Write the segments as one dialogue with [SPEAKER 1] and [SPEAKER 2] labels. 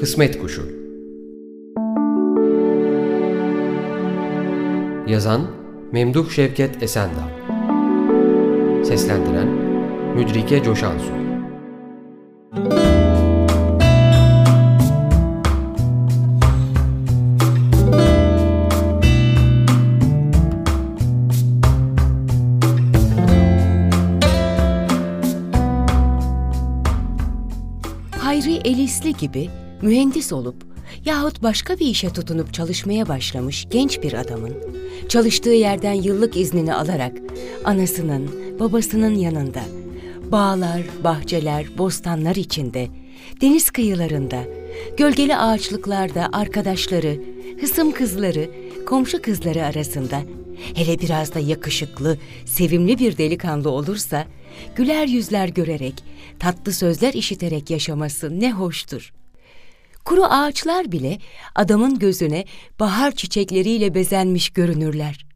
[SPEAKER 1] Kısmet Kuşu. Yazan Memduh Şevket Esendal. Seslendiren Müdrike Coşansu.
[SPEAKER 2] Hayri Elisli gibi mühendis olup yahut başka bir işe tutunup çalışmaya başlamış genç bir adamın çalıştığı yerden yıllık iznini alarak anasının, babasının yanında bağlar, bahçeler, bostanlar içinde, deniz kıyılarında, gölgeli ağaçlıklarda arkadaşları, hısım kızları, komşu kızları arasında hele biraz da yakışıklı, sevimli bir delikanlı olursa güler yüzler görerek, tatlı sözler işiterek yaşaması ne hoştur. Kuru ağaçlar bile adamın gözüne bahar çiçekleriyle bezenmiş görünürler.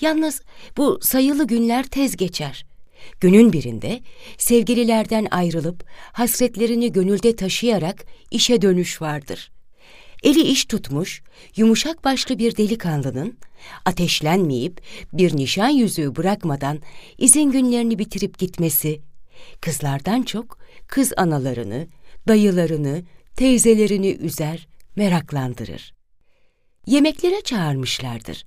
[SPEAKER 2] Yalnız bu sayılı günler tez geçer. Günün birinde sevgililerden ayrılıp hasretlerini gönülde taşıyarak işe dönüş vardır. Eli iş tutmuş, yumuşak başlı bir delikanlının ateşlenmeyip bir nişan yüzüğü bırakmadan izin günlerini bitirip gitmesi, kızlardan çok kız analarını, dayılarını, teyzelerini üzer, meraklandırır. Yemeklere çağırmışlardır.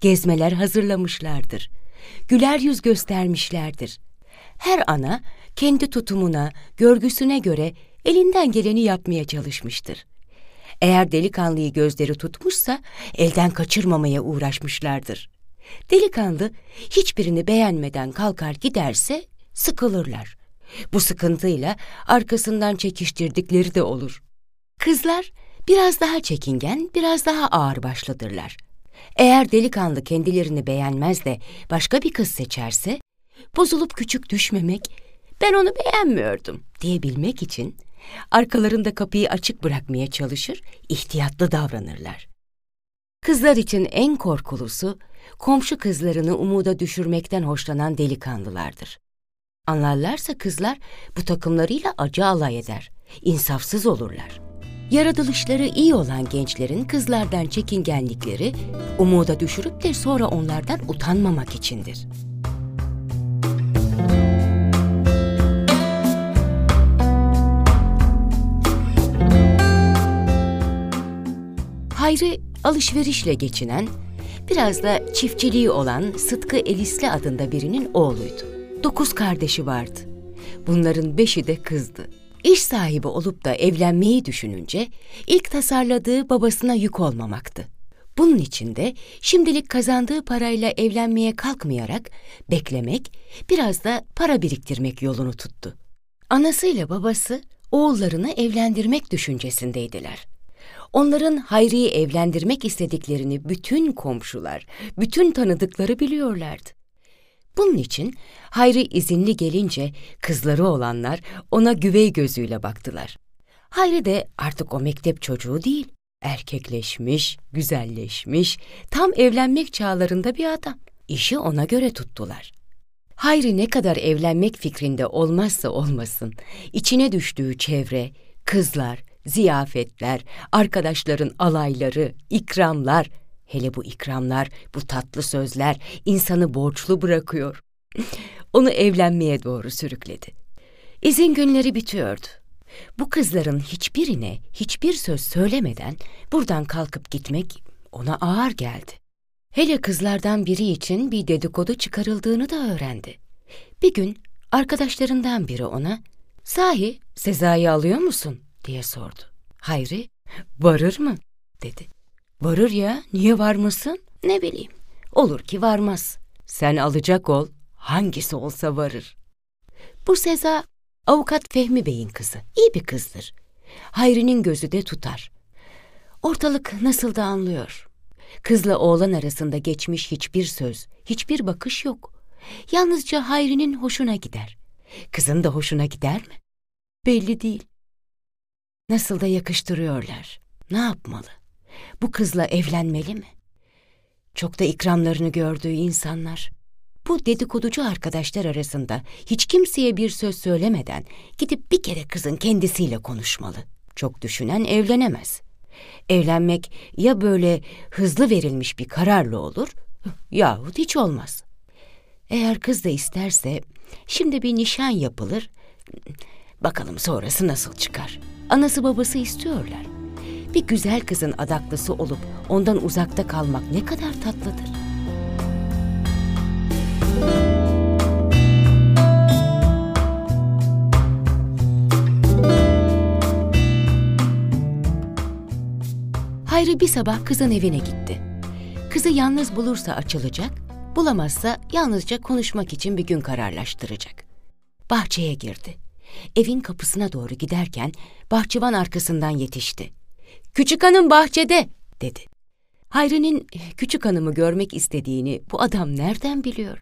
[SPEAKER 2] Gezmeler hazırlamışlardır. Güler yüz göstermişlerdir. Her ana kendi tutumuna, görgüsüne göre elinden geleni yapmaya çalışmıştır. Eğer delikanlıyı gözleri tutmuşsa elden kaçırmamaya uğraşmışlardır. Delikanlı hiçbirini beğenmeden kalkar giderse sıkılırlar. Bu sıkıntıyla arkasından çekiştirdikleri de olur. Kızlar biraz daha çekingen, biraz daha ağır başladırlar. Eğer delikanlı kendilerini beğenmez de başka bir kız seçerse, bozulup küçük düşmemek, ben onu beğenmiyordum diyebilmek için arkalarında kapıyı açık bırakmaya çalışır, ihtiyatlı davranırlar. Kızlar için en korkulusu, komşu kızlarını umuda düşürmekten hoşlanan delikanlılardır. Anlarlarsa kızlar bu takımlarıyla acı alay eder, insafsız olurlar. Yaratılışları iyi olan gençlerin kızlardan çekingenlikleri, umuda düşürüp de sonra onlardan utanmamak içindir. Hayri alışverişle geçinen, biraz da çiftçiliği olan Sıtkı Elisli adında birinin oğluydu. Dokuz kardeşi vardı. Bunların beşi de kızdı. İş sahibi olup da evlenmeyi düşününce ilk tasarladığı babasına yük olmamaktı. Bunun için de şimdilik kazandığı parayla evlenmeye kalkmayarak beklemek, biraz da para biriktirmek yolunu tuttu. Anasıyla babası oğullarını evlendirmek düşüncesindeydiler. Onların Hayri'yi evlendirmek istediklerini bütün komşular, bütün tanıdıkları biliyorlardı. Bunun için Hayri izinli gelince kızları olanlar ona güvey gözüyle baktılar. Hayri de artık o mektep çocuğu değil, erkekleşmiş, güzelleşmiş, tam evlenmek çağlarında bir adam. İşi ona göre tuttular. Hayri ne kadar evlenmek fikrinde olmazsa olmasın, içine düştüğü çevre, kızlar, ziyafetler, arkadaşların alayları, ikramlar, hele bu ikramlar, bu tatlı sözler insanı borçlu bırakıyor. Onu evlenmeye doğru sürükledi. İzin günleri bitiyordu. Bu kızların hiçbirine hiçbir söz söylemeden buradan kalkıp gitmek ona ağır geldi. Hele kızlardan biri için bir dedikodu çıkarıldığını da öğrendi. Bir gün arkadaşlarından biri ona, ''Sahi Sezai'yi alıyor musun?'' diye sordu. Hayri, varır mı? dedi. Varır ya, niye varmasın? Ne bileyim, olur ki varmaz. Sen alacak ol, hangisi olsa varır. Bu Seza, avukat Fehmi Bey'in kızı, iyi bir kızdır. Hayri'nin gözü de tutar. Ortalık nasıl da anlıyor. Kızla oğlan arasında geçmiş hiçbir söz, hiçbir bakış yok. Yalnızca Hayri'nin hoşuna gider. Kızın da hoşuna gider mi? Belli değil. Nasıl da yakıştırıyorlar. Ne yapmalı? Bu kızla evlenmeli mi? Çok da ikramlarını gördüğü insanlar. Bu dedikoducu arkadaşlar arasında hiç kimseye bir söz söylemeden gidip bir kere kızın kendisiyle konuşmalı. Çok düşünen evlenemez. Evlenmek ya böyle hızlı verilmiş bir kararla olur yahut hiç olmaz. Eğer kız da isterse şimdi bir nişan yapılır. Bakalım sonrası nasıl çıkar. Anası babası istiyorlar. Bir güzel kızın adaklısı olup ondan uzakta kalmak ne kadar tatlıdır. Hayri bir sabah kızın evine gitti. Kızı yalnız bulursa açılacak, bulamazsa yalnızca konuşmak için bir gün kararlaştıracak. Bahçeye girdi. Evin kapısına doğru giderken bahçıvan arkasından yetişti. Küçük hanım bahçede dedi. Hayri'nin küçük hanımı görmek istediğini bu adam nereden biliyor?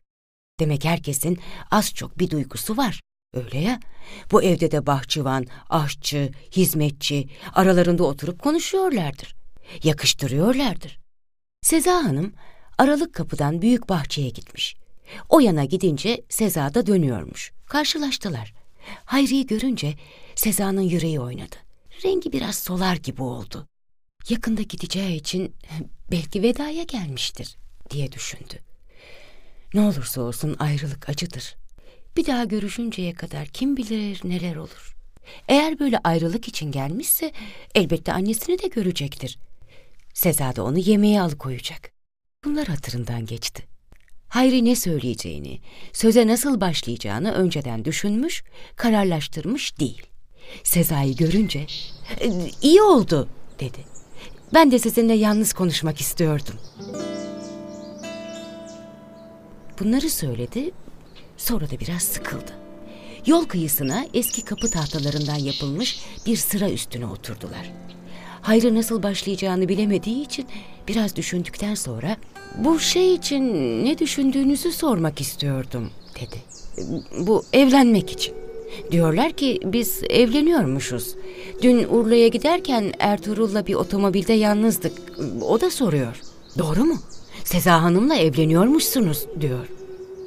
[SPEAKER 2] Demek herkesin az çok bir duygusu var. Öyle ya. Bu evde de bahçıvan, aşçı, hizmetçi aralarında oturup konuşuyorlardır. Yakıştırıyorlardır. Seza Hanım aralık kapıdan büyük bahçeye gitmiş. O yana gidince Seza da dönüyormuş. Karşılaştılar. Hayri'yi görünce Seza'nın yüreği oynadı. Rengi biraz solar gibi oldu. Yakında gideceği için belki vedaya gelmiştir diye düşündü. Ne olursa olsun ayrılık acıdır. Bir daha görüşünceye kadar kim bilir neler olur. Eğer böyle ayrılık için gelmişse elbette annesini de görecektir. Seza da onu yemeğe alıkoyacak. Bunlar hatırından geçti. Hayri ne söyleyeceğini, söze nasıl başlayacağını önceden düşünmüş, kararlaştırmış değil. Seza'yı görünce, "E, iyi oldu dedi. Ben de sizinle yalnız konuşmak istiyordum. Bunları söyledi, sonra da biraz sıkıldı. Yol kıyısına eski kapı tahtalarından yapılmış bir sıra üstüne oturdular. Hayri nasıl başlayacağını bilemediği için biraz düşündükten sonra bu şey için ne düşündüğünüzü sormak istiyordum dedi. Bu evlenmek için. Diyorlar ki biz evleniyormuşuz. Dün Urla'ya giderken Ertuğrul'la bir otomobilde yalnızdık. O da soruyor. Doğru mu? Seza Hanım'la evleniyormuşsunuz diyor.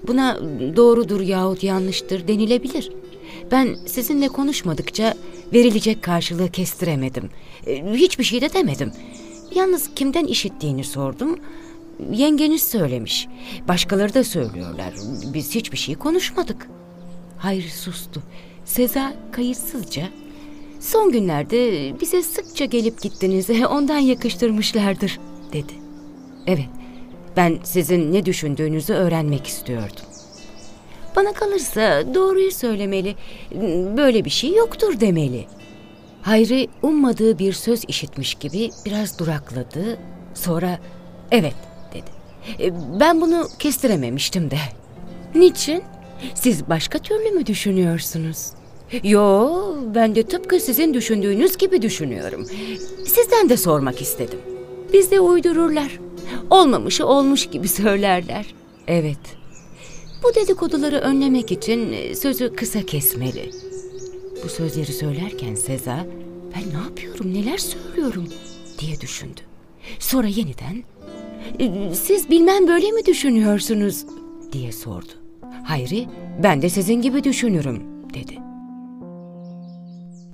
[SPEAKER 2] Buna doğrudur yahut yanlıştır denilebilir. Ben sizinle konuşmadıkça verilecek karşılığı kestiremedim. E, Hiçbir şey de demedim. Yalnız kimden işittiğini sordum. Yengeniz söylemiş. Başkaları da söylüyorlar. Biz hiçbir şey konuşmadık. Hayri sustu. Seza kayıtsızca Son günlerde bize sıkça gelip gittiniz, ondan yakıştırmışlardır, dedi. Evet, ben sizin ne düşündüğünüzü öğrenmek istiyordum. Bana kalırsa doğruyu söylemeli, böyle bir şey yoktur demeli. Hayri ummadığı bir söz işitmiş gibi biraz durakladı, sonra evet dedi. "E, Ben bunu kestirememiştim de. Niçin? Siz başka türlü mü düşünüyorsunuz? Yo, ben de tıpkı sizin düşündüğünüz gibi düşünüyorum. Sizden de sormak istedim. Bizde uydururlar. Olmamışı olmuş gibi söylerler. Evet. Bu dedikoduları önlemek için e, sözü kısa kesmeli. Bu sözleri söylerken Seza, ben ne yapıyorum, neler söylüyorum diye düşündü. Sonra yeniden, "E, siz bilmem böyle mi düşünüyorsunuz diye sordu. Hayri, ben de sizin gibi düşünürüm dedi.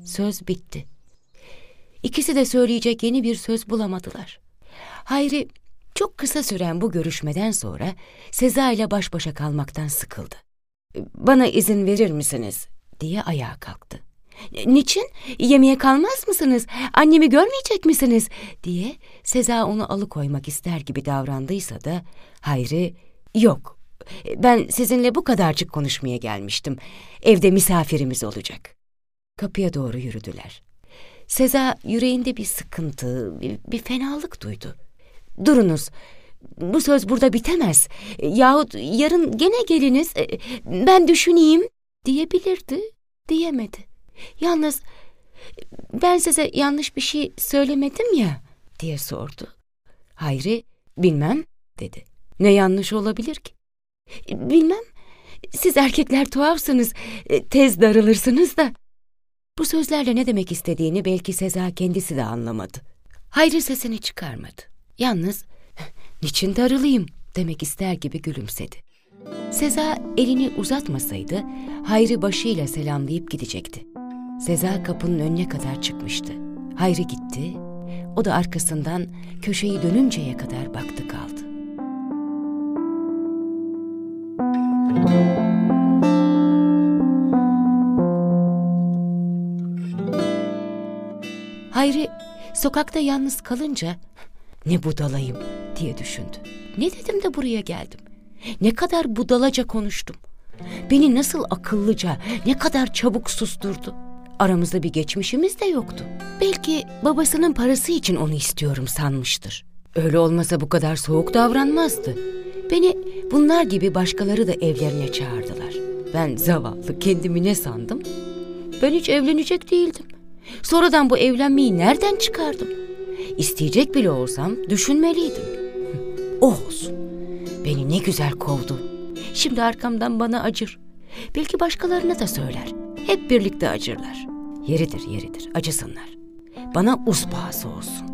[SPEAKER 2] Söz bitti. İkisi de söyleyecek yeni bir söz bulamadılar. Hayri çok kısa süren bu görüşmeden sonra Seza ile baş başa kalmaktan sıkıldı. Bana izin verir misiniz diye ayağa kalktı. Niçin? Yemeğe kalmaz mısınız? Annemi görmeyecek misiniz? diye Seza onu alıkoymak ister gibi davrandıysa da Hayri yok. Ben sizinle bu kadarcık konuşmaya gelmiştim. Evde misafirimiz olacak. Kapıya doğru yürüdüler. Seza yüreğinde bir sıkıntı, bir, bir fenalık duydu. Durunuz, bu söz burada bitemez. Yahut yarın gene geliniz, e, ben düşüneyim diyebilirdi, diyemedi. Yalnız ben size yanlış bir şey söylemedim ya diye sordu. Hayri, bilmem dedi. Ne yanlış olabilir ki? Bilmem, siz erkekler tuhafsınız, e, tez darılırsınız da. Bu sözlerle ne demek istediğini belki Seza kendisi de anlamadı. Hayri sesini çıkarmadı. Yalnız niçin darılayım demek ister gibi gülümsedi. Seza elini uzatmasaydı Hayri başıyla selamlayıp gidecekti. Seza kapının önüne kadar çıkmıştı. Hayri gitti, o da arkasından köşeyi dönünceye kadar baktı kaldı. Hayri sokakta yalnız kalınca ne budalayım diye düşündü. Ne dedim de buraya geldim. Ne kadar budalaca konuştum. Beni nasıl akıllıca, ne kadar çabuk susturdu. Aramızda bir geçmişimiz de yoktu. Belki babasının parası için onu istiyorum sanmıştır. Öyle olmasa bu kadar soğuk davranmazdı. Beni bunlar gibi başkaları da evlerine çağırdılar. Ben zavallı kendimi ne sandım? Ben hiç evlenecek değildim. Sonradan bu evlenmeyi nereden çıkardım? İsteyecek bile olsam düşünmeliydim. Oh olsun. Beni ne güzel kovdu. Şimdi arkamdan bana acır. Belki başkalarına da söyler. Hep birlikte acırlar. Yeridir yeridir acısınlar. Bana uspası olsun.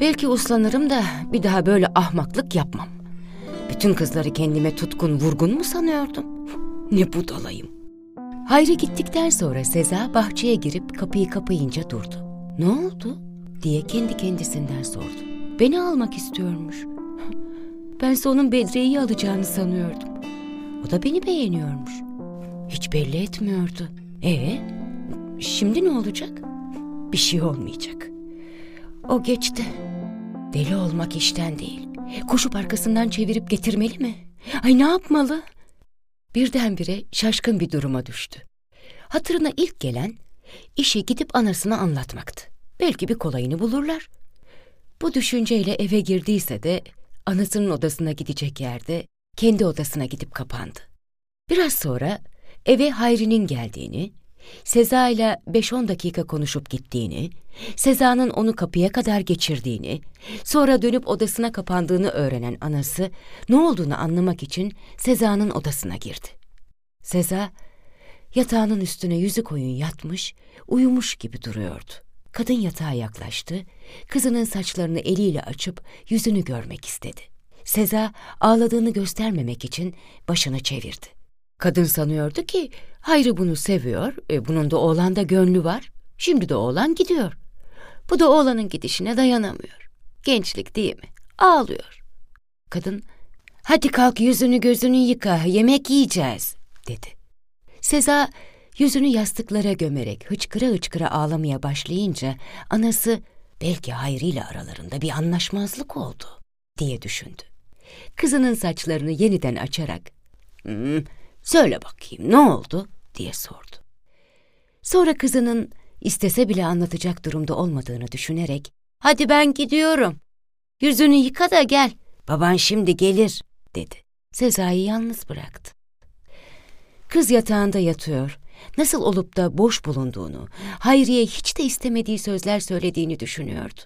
[SPEAKER 2] Belki uslanırım da bir daha böyle ahmaklık yapmam. Bütün kızları kendime tutkun vurgun mu sanıyordum? Ne budalayım. Hayri gittikten sonra Seza bahçeye girip kapıyı kapayınca durdu. Ne oldu? diye kendi kendisinden sordu. Beni almak istiyormuş. Ben onun Bedriye'yi alacağını sanıyordum. O da beni beğeniyormuş. Hiç belli etmiyordu. E şimdi ne olacak? Bir şey olmayacak. O geçti. Deli olmak işten değil. Koşup arkasından çevirip getirmeli mi? Ay ne yapmalı? Birdenbire şaşkın bir duruma düştü. Hatırına ilk gelen işi gidip anasına anlatmaktı. Belki bir kolayını bulurlar. Bu düşünceyle eve girdiyse de anasının odasına gidecek yerde kendi odasına gidip kapandı. Biraz sonra eve Hayri'nin geldiğini, Seza ile 5-10 dakika konuşup gittiğini, Seza'nın onu kapıya kadar geçirdiğini, sonra dönüp odasına kapandığını öğrenen anası ne olduğunu anlamak için Seza'nın odasına girdi. Seza, yatağının üstüne yüzü koyun yatmış, uyumuş gibi duruyordu. Kadın yatağa yaklaştı, kızının saçlarını eliyle açıp yüzünü görmek istedi. Seza ağladığını göstermemek için başını çevirdi. Kadın sanıyordu ki Hayri bunu seviyor, e, bunun da oğlanda gönlü var. Şimdi de oğlan gidiyor. Bu da oğlanın gidişine dayanamıyor. Gençlik değil mi? Ağlıyor. Kadın, hadi kalk yüzünü gözünü yıka, yemek yiyeceğiz, dedi. Seza yüzünü yastıklara gömerek hıçkıra hıçkıra ağlamaya başlayınca anası belki Hayri ile aralarında bir anlaşmazlık oldu diye düşündü. Kızının saçlarını yeniden açarak hmm, söyle bakayım ne oldu diye sordu. Sonra kızının istese bile anlatacak durumda olmadığını düşünerek hadi ben gidiyorum. Yüzünü yıka da gel. Baban şimdi gelir dedi. Sezai'yi yalnız bıraktı. Kız yatağında yatıyor. Nasıl olup da boş bulunduğunu, Hayriye hiç de istemediği sözler söylediğini düşünüyordu.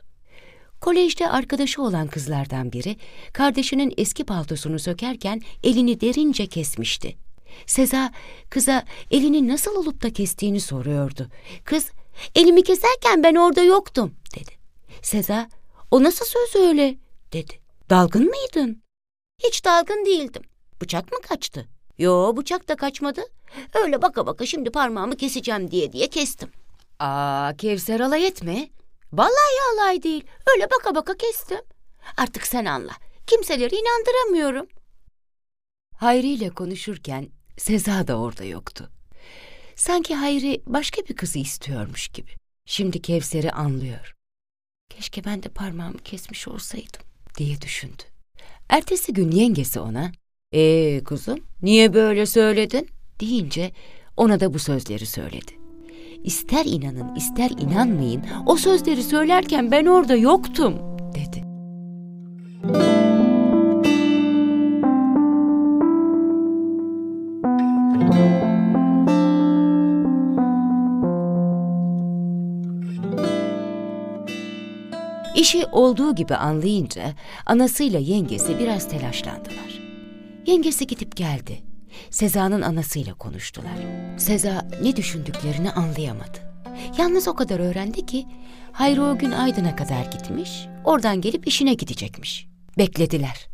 [SPEAKER 2] Kolejde arkadaşı olan kızlardan biri, kardeşinin eski paltosunu sökerken elini derince kesmişti. Seza, kıza elini nasıl olup da kestiğini soruyordu. Kız, elimi keserken ben orada yoktum, dedi. Seza, o nasıl söz öyle, dedi. Dalgın mıydın? Hiç dalgın değildim. Bıçak mı kaçtı? Yo, bıçak da kaçmadı. Öyle baka baka şimdi parmağımı keseceğim diye diye kestim. Aa, Kevser alay etme. Vallahi alay değil. Öyle baka baka kestim. Artık sen anla. Kimseleri inandıramıyorum. Hayri ile konuşurken Seza da orada yoktu. Sanki Hayri başka bir kızı istiyormuş gibi. Şimdi Kevser'i anlıyor. Keşke ben de parmağımı kesmiş olsaydım diye düşündü. Ertesi gün yengesi ona, ''Ee kuzum, niye böyle söyledin?'' deyince ona da bu sözleri söyledi. İster inanın ister inanmayın o sözleri söylerken ben orada yoktum dedi. İşi olduğu gibi anlayınca anasıyla yengesi biraz telaşlandılar. Yengesi gidip geldi. Seza'nın anasıyla konuştular. Seza ne düşündüklerini anlayamadı. Yalnız o kadar öğrendi ki Hayri o gün Aydın'a kadar gitmiş, oradan gelip işine gidecekmiş. Beklediler.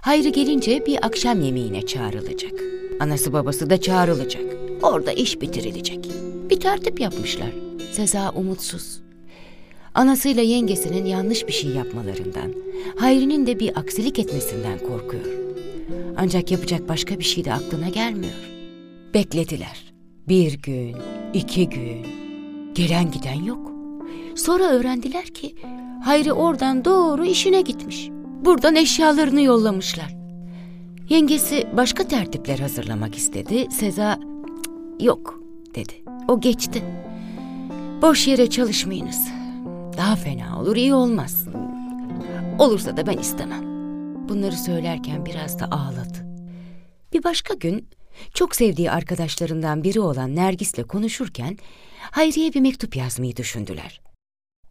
[SPEAKER 2] Hayri gelince bir akşam yemeğine çağrılacak. Anası babası da çağrılacak. Orada iş bitirilecek. Bir tertip yapmışlar. Seza umutsuz. Anasıyla yengesinin yanlış bir şey yapmalarından, Hayri'nin de bir aksilik etmesinden korkuyor. Ancak yapacak başka bir şey de aklına gelmiyor. Beklediler. Bir gün, iki gün. Gelen giden yok. Sonra öğrendiler ki Hayri oradan doğru işine gitmiş. Buradan eşyalarını yollamışlar. Yengesi başka tertipler hazırlamak istedi. Seza yok dedi. O geçti. Boş yere çalışmayınız. Daha fena olur, iyi olmaz. Olursa da ben istemem. Bunları söylerken biraz da ağladı. Bir başka gün çok sevdiği arkadaşlarından biri olan Nergis'le konuşurken Hayri'ye bir mektup yazmayı düşündüler.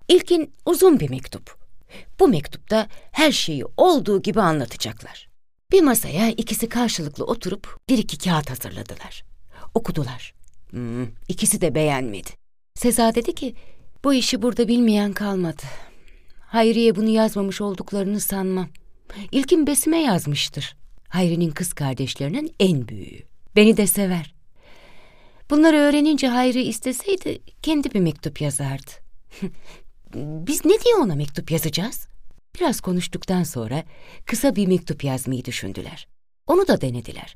[SPEAKER 2] İlkin uzun bir mektup. Bu mektupta her şeyi olduğu gibi anlatacaklar. Bir masaya ikisi karşılıklı oturup bir iki kağıt hazırladılar. Okudular. Hmm, ikisi de beğenmedi. Seza dedi ki, bu işi burada bilmeyen kalmadı. Hayriye bunu yazmamış olduklarını sanmam. İlkin Besime yazmıştır. Hayri'nin kız kardeşlerinin en büyüğü. Beni de sever. Bunları öğrenince Hayri isteseydi kendi bir mektup yazardı. Biz ne diye ona mektup yazacağız? Biraz konuştuktan sonra kısa bir mektup yazmayı düşündüler. Onu da denediler.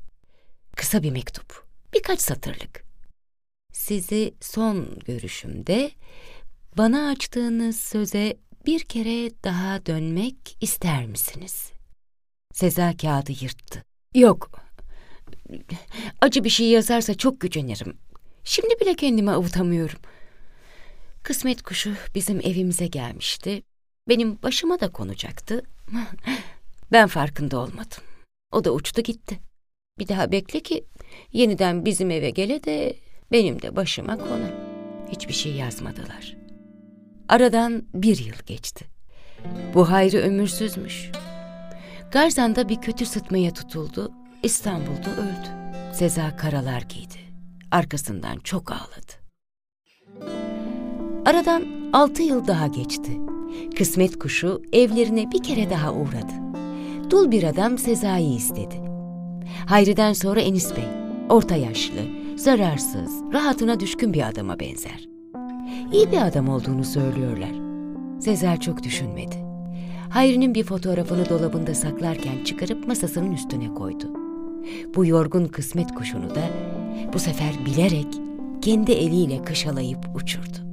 [SPEAKER 2] Kısa bir mektup, birkaç satırlık. Sizi son görüşümde bana açtığınız söze bir kere daha dönmek ister misiniz? Seza kağıdı yırttı. Yok. Acı bir şey yazarsa çok gücenirim. Şimdi bile kendimi avutamıyorum. Kısmet kuşu bizim evimize gelmişti. Benim başıma da konacaktı. Ben farkında olmadım. O da uçtu gitti. Bir daha bekle ki yeniden bizim eve gele de benim de başıma konu. Hiçbir şey yazmadılar. Aradan bir yıl geçti. Bu Hayri ömürsüzmüş. Garzan'da bir kötü sıtmaya tutuldu. İstanbul'da öldü. Seza karalar giydi. Arkasından çok ağladı. Aradan altı yıl daha geçti. Kısmet kuşu evlerine bir kere daha uğradı. Dul bir adam Sezai'yi istedi. Hayri'den sonra Enis Bey, orta yaşlı, zararsız, rahatına düşkün bir adama benzer. İyi bir adam olduğunu söylüyorlar. Sezer çok düşünmedi. Hayri'nin bir fotoğrafını dolabında saklarken çıkarıp masasının üstüne koydu. Bu yorgun kısmet kuşunu da bu sefer bilerek kendi eliyle kışalayıp uçurdu.